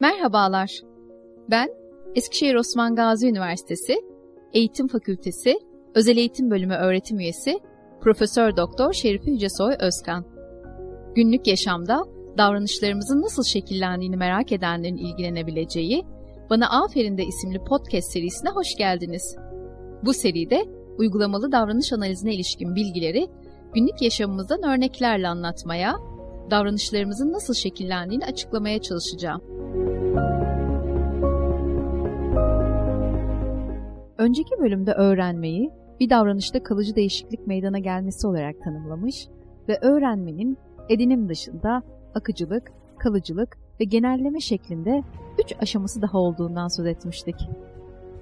Merhabalar. Ben Eskişehir Osman Gazi Üniversitesi Eğitim Fakültesi Özel Eğitim Bölümü öğretim üyesi Profesör Doktor Şerife Yücesoy Özkan. Günlük yaşamda davranışlarımızın nasıl şekillendiğini merak edenlerin ilgilenebileceği Bana Aferin de isimli podcast serisine hoş geldiniz. Bu seride uygulamalı davranış analizine ilişkin bilgileri günlük yaşamımızdan örneklerle anlatmaya, davranışlarımızın nasıl şekillendiğini açıklamaya çalışacağım. Önceki bölümde öğrenmeyi bir davranışta kalıcı değişiklik meydana gelmesi olarak tanımlamış ve öğrenmenin edinim dışında akıcılık, kalıcılık ve genelleme şeklinde üç aşaması daha olduğundan söz etmiştik.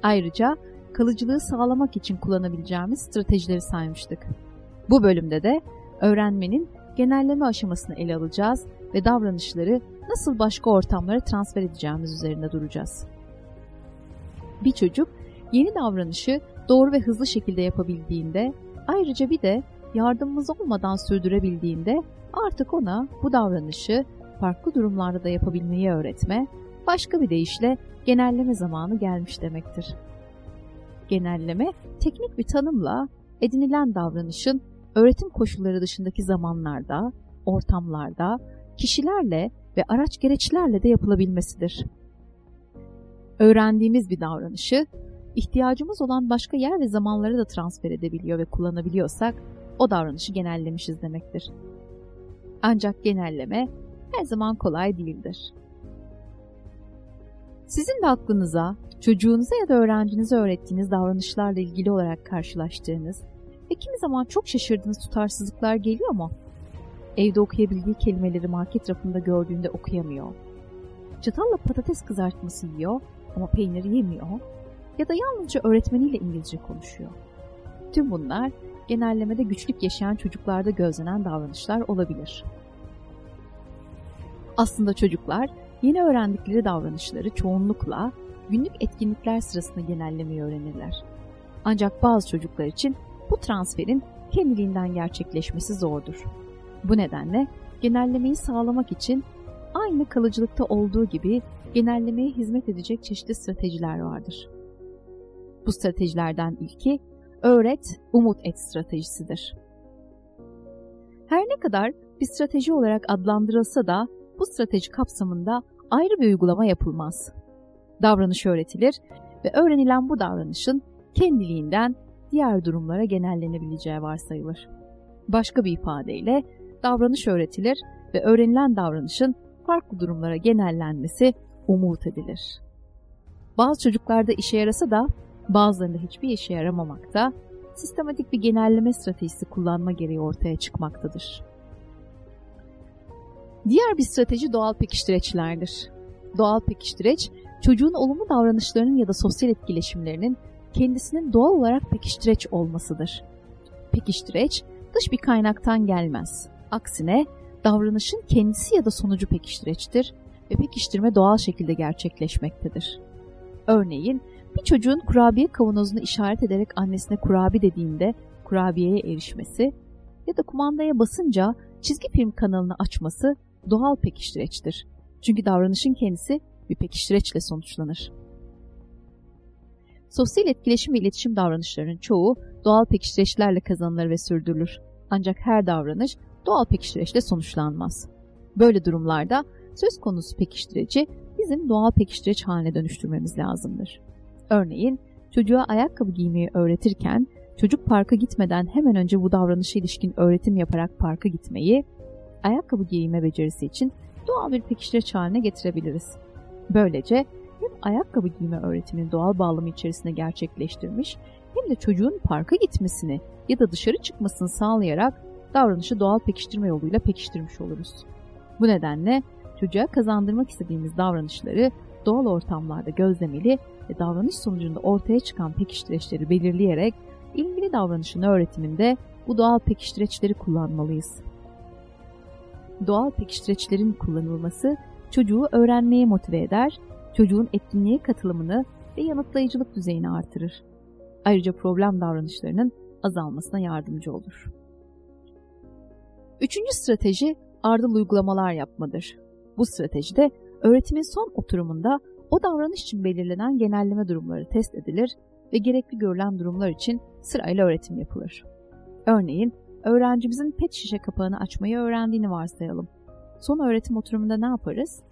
Ayrıca kalıcılığı sağlamak için kullanabileceğimiz stratejileri saymıştık. Bu bölümde de öğrenmenin genelleme aşamasını ele alacağız ve davranışları nasıl başka ortamlara transfer edeceğimiz üzerinde duracağız. Bir çocuk yeni davranışı doğru ve hızlı şekilde yapabildiğinde, ayrıca bir de yardımımız olmadan sürdürebildiğinde artık ona bu davranışı farklı durumlarda da yapabilmeyi öğretme, başka bir deyişle genelleme zamanı gelmiş demektir. Genelleme, teknik bir tanımla edinilen davranışın öğretim koşulları dışındaki zamanlarda, ortamlarda, kişilerle ve araç gereçlerle de yapılabilmesidir. Öğrendiğimiz bir davranışı ihtiyacımız olan başka yer ve zamanlara da transfer edebiliyor ve kullanabiliyorsak o davranışı genellemişiz demektir. Ancak genelleme her zaman kolay değildir. Sizin de aklınıza, çocuğunuza ya da öğrencinize öğrettiğiniz davranışlarla ilgili olarak karşılaştığınız ve kimi zaman çok şaşırdığınız tutarsızlıklar geliyor mu? Evde okuyabildiği kelimeleri market rafında gördüğünde okuyamıyor. Çatalla patates kızartması yiyor ama peyniri yemiyor. Ya da yalnızca öğretmeniyle İngilizce konuşuyor. Tüm bunlar genellemede güçlük yaşayan çocuklarda gözlenen davranışlar olabilir. Aslında çocuklar yeni öğrendikleri davranışları çoğunlukla günlük etkinlikler sırasında genellemeyi öğrenirler. Ancak bazı çocuklar için bu transferin kendiliğinden gerçekleşmesi zordur. Bu nedenle genellemeyi sağlamak için aynı kalıcılıkta olduğu gibi genellemeye hizmet edecek çeşitli stratejiler vardır. Bu stratejilerden ilki öğret, umut et stratejisidir. Her ne kadar bir strateji olarak adlandırılsa da bu strateji kapsamında ayrı bir uygulama yapılmaz. Davranış öğretilir ve öğrenilen bu davranışın kendiliğinden diğer durumlara genellenebileceği varsayılır. Başka bir ifadeyle davranış öğretilir ve öğrenilen davranışın farklı durumlara genellenmesi umut edilir. Bazı çocuklarda işe yarasa da bazılarında hiçbir işe yaramamakta, sistematik bir genelleme stratejisi kullanma gereği ortaya çıkmaktadır. Diğer bir strateji doğal pekiştireçlerdir. Doğal pekiştireç, çocuğun olumlu davranışlarının ya da sosyal etkileşimlerinin kendisinin doğal olarak pekiştireç olmasıdır. Pekiştireç, dış bir kaynaktan gelmez. Aksine davranışın kendisi ya da sonucu pekiştireçtir ve pekiştirme doğal şekilde gerçekleşmektedir. Örneğin bir çocuğun kurabiye kavanozunu işaret ederek annesine kurabi dediğinde kurabiyeye erişmesi ya da kumandaya basınca çizgi film kanalını açması doğal pekiştireçtir. Çünkü davranışın kendisi bir pekiştireçle sonuçlanır. Sosyal etkileşim ve iletişim davranışlarının çoğu doğal pekiştireçlerle kazanılır ve sürdürülür. Ancak her davranış doğal pekiştireçle sonuçlanmaz. Böyle durumlarda söz konusu pekiştireci bizim doğal pekiştireç haline dönüştürmemiz lazımdır. Örneğin çocuğa ayakkabı giymeyi öğretirken çocuk parka gitmeden hemen önce bu davranışa ilişkin öğretim yaparak parka gitmeyi, ayakkabı giyme becerisi için doğal bir pekiştireç haline getirebiliriz. Böylece ayakkabı giyme öğretimini doğal bağlamı içerisinde gerçekleştirmiş hem de çocuğun parka gitmesini ya da dışarı çıkmasını sağlayarak davranışı doğal pekiştirme yoluyla pekiştirmiş oluruz. Bu nedenle çocuğa kazandırmak istediğimiz davranışları doğal ortamlarda gözlemeli ve davranış sonucunda ortaya çıkan pekiştireçleri belirleyerek ilgili davranışın öğretiminde bu doğal pekiştireçleri kullanmalıyız. Doğal pekiştireçlerin kullanılması çocuğu öğrenmeye motive eder, çocuğun etkinliğe katılımını ve yanıtlayıcılık düzeyini artırır. Ayrıca problem davranışlarının azalmasına yardımcı olur. Üçüncü strateji ardıl uygulamalar yapmadır. Bu stratejide öğretimin son oturumunda o davranış için belirlenen genelleme durumları test edilir ve gerekli görülen durumlar için sırayla öğretim yapılır. Örneğin öğrencimizin pet şişe kapağını açmayı öğrendiğini varsayalım. Son öğretim oturumunda ne yaparız?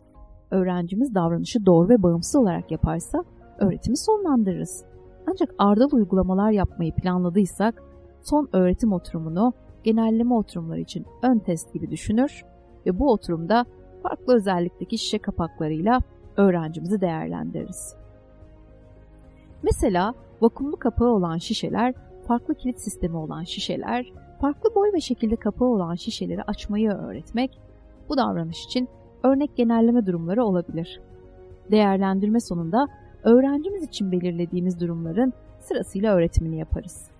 Öğrencimiz davranışı doğru ve bağımsız olarak yaparsa öğretimi sonlandırırız. Ancak ardıl uygulamalar yapmayı planladıysak son öğretim oturumunu genelleme oturumları için ön test gibi düşünür ve bu oturumda farklı özellikteki şişe kapaklarıyla öğrencimizi değerlendiririz. Mesela vakumlu kapağı olan şişeler, farklı kilit sistemi olan şişeler, farklı boy ve şekilde kapağı olan şişeleri açmayı öğretmek bu davranış için örnek genelleme durumları olabilir. Değerlendirme sonunda öğrencimiz için belirlediğimiz durumların sırasıyla öğretimini yaparız.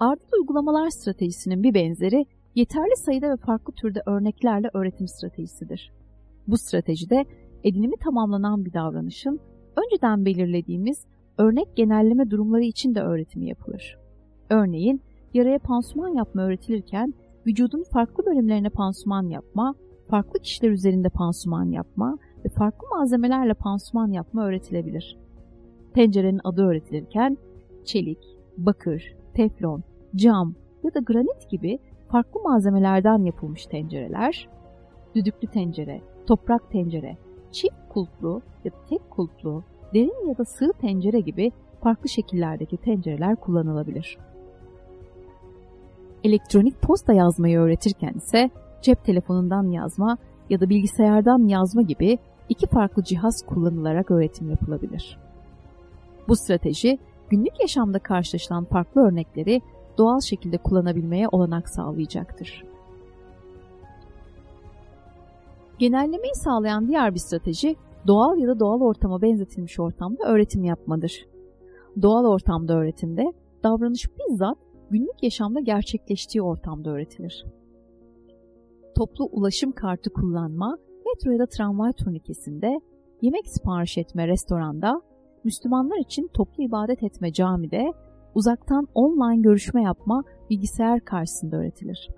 Ardıl uygulamalar stratejisinin bir benzeri yeterli sayıda ve farklı türde örneklerle öğretim stratejisidir. Bu stratejide edinimi tamamlanan bir davranışın önceden belirlediğimiz örnek genelleme durumları için de öğretimi yapılır. Örneğin yaraya pansuman yapma öğretilirken vücudun farklı bölümlerine pansuman yapma, farklı kişiler üzerinde pansuman yapma ve farklı malzemelerle pansuman yapma öğretilebilir. Tencerenin adı öğretilirken çelik, bakır, teflon, cam ya da granit gibi farklı malzemelerden yapılmış tencereler, düdüklü tencere, toprak tencere, çift kulplu ya da tek kulplu, derin ya da sığ tencere gibi farklı şekillerdeki tencereler kullanılabilir. Elektronik posta yazmayı öğretirken ise cep telefonundan yazma ya da bilgisayardan yazma gibi iki farklı cihaz kullanılarak öğretim yapılabilir. Bu strateji günlük yaşamda karşılaşılan farklı örnekleri doğal şekilde kullanabilmeye olanak sağlayacaktır. Genellemeyi sağlayan diğer bir strateji doğal ya da doğal ortama benzetilmiş ortamda öğretim yapmadır. Doğal ortamda öğretimde davranış bizzat günlük yaşamda gerçekleştiği ortamda öğretilir. Toplu ulaşım kartı kullanma, metro ya da tramvay turnikesinde, yemek sipariş etme restoranda, Müslümanlar için toplu ibadet etme camide, uzaktan online görüşme yapma bilgisayar karşısında öğretilir.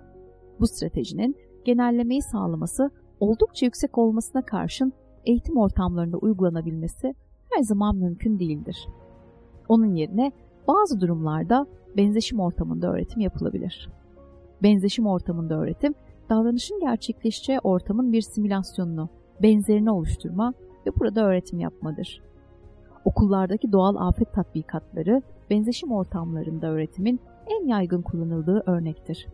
Bu stratejinin genellemeyi sağlaması oldukça yüksek olmasına karşın eğitim ortamlarında uygulanabilmesi her zaman mümkün değildir. Onun yerine bazı durumlarda benzeşim ortamında öğretim yapılabilir. Benzeşim ortamında öğretim, davranışın gerçekleşeceği ortamın bir simülasyonunu, benzerini oluşturma ve burada öğretim yapmadır. Okullardaki doğal afet tatbikatları, benzeşim ortamlarında öğretimin en yaygın kullanıldığı örnektir.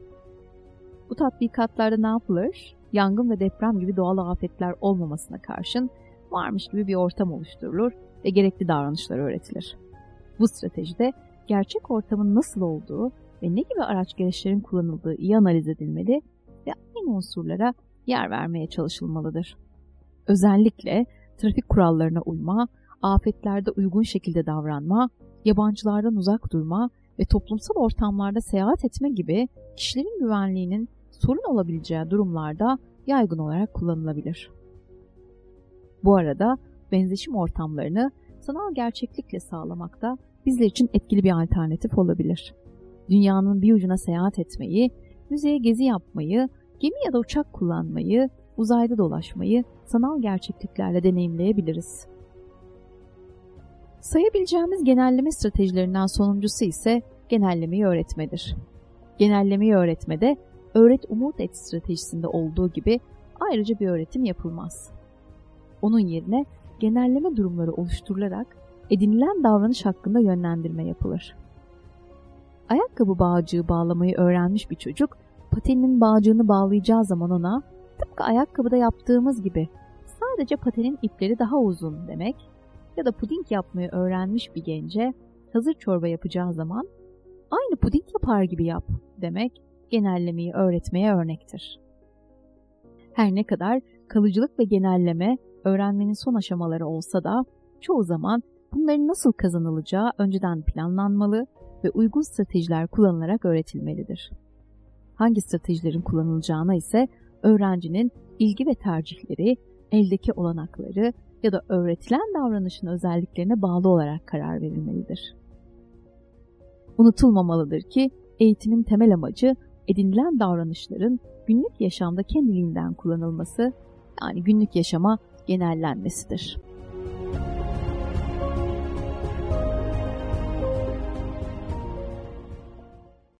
Bu tatbikatlarda ne yapılır? Yangın ve deprem gibi doğal afetler olmamasına karşın varmış gibi bir ortam oluşturulur ve gerekli davranışlar öğretilir. Bu stratejide gerçek ortamın nasıl olduğu ve ne gibi araç gereçlerin kullanıldığı iyi analiz edilmeli aynı unsurlara yer vermeye çalışılmalıdır. Özellikle trafik kurallarına uyma, afetlerde uygun şekilde davranma, yabancılardan uzak durma ve toplumsal ortamlarda seyahat etme gibi kişilerin güvenliğinin sorun olabileceği durumlarda yaygın olarak kullanılabilir. Bu arada benzeşim ortamlarını sanal gerçeklikle sağlamakta bizler için etkili bir alternatif olabilir. Dünyanın bir ucuna seyahat etmeyi, müzeye gezi yapmayı, gemi ya da uçak kullanmayı, uzayda dolaşmayı sanal gerçekliklerle deneyimleyebiliriz. Sayabileceğimiz genelleme stratejilerinden sonuncusu ise genellemeyi öğretmedir. Genellemeyi öğretmede öğret umut et stratejisinde olduğu gibi ayrıca bir öğretim yapılmaz. Onun yerine genelleme durumları oluşturularak edinilen davranış hakkında yönlendirme yapılır. Ayakkabı bağcığı bağlamayı öğrenmiş bir çocuk, pateninin bağcığını bağlayacağı zaman ona tıpkı ayakkabıda yaptığımız gibi sadece patenin ipleri daha uzun demek ya da puding yapmayı öğrenmiş bir gence hazır çorba yapacağı zaman aynı puding yapar gibi yap demek genellemeyi öğretmeye örnektir. Her ne kadar kalıcılık ve genelleme öğrenmenin son aşamaları olsa da çoğu zaman bunların nasıl kazanılacağı önceden planlanmalı ve uygun stratejiler kullanılarak öğretilmelidir. Hangi stratejilerin kullanılacağına ise öğrencinin ilgi ve tercihleri, eldeki olanakları ya da öğretilen davranışın özelliklerine bağlı olarak karar verilmelidir. Unutulmamalıdır ki eğitimin temel amacı edinilen davranışların günlük yaşamda kendiliğinden kullanılması yani günlük yaşama genellenmesidir.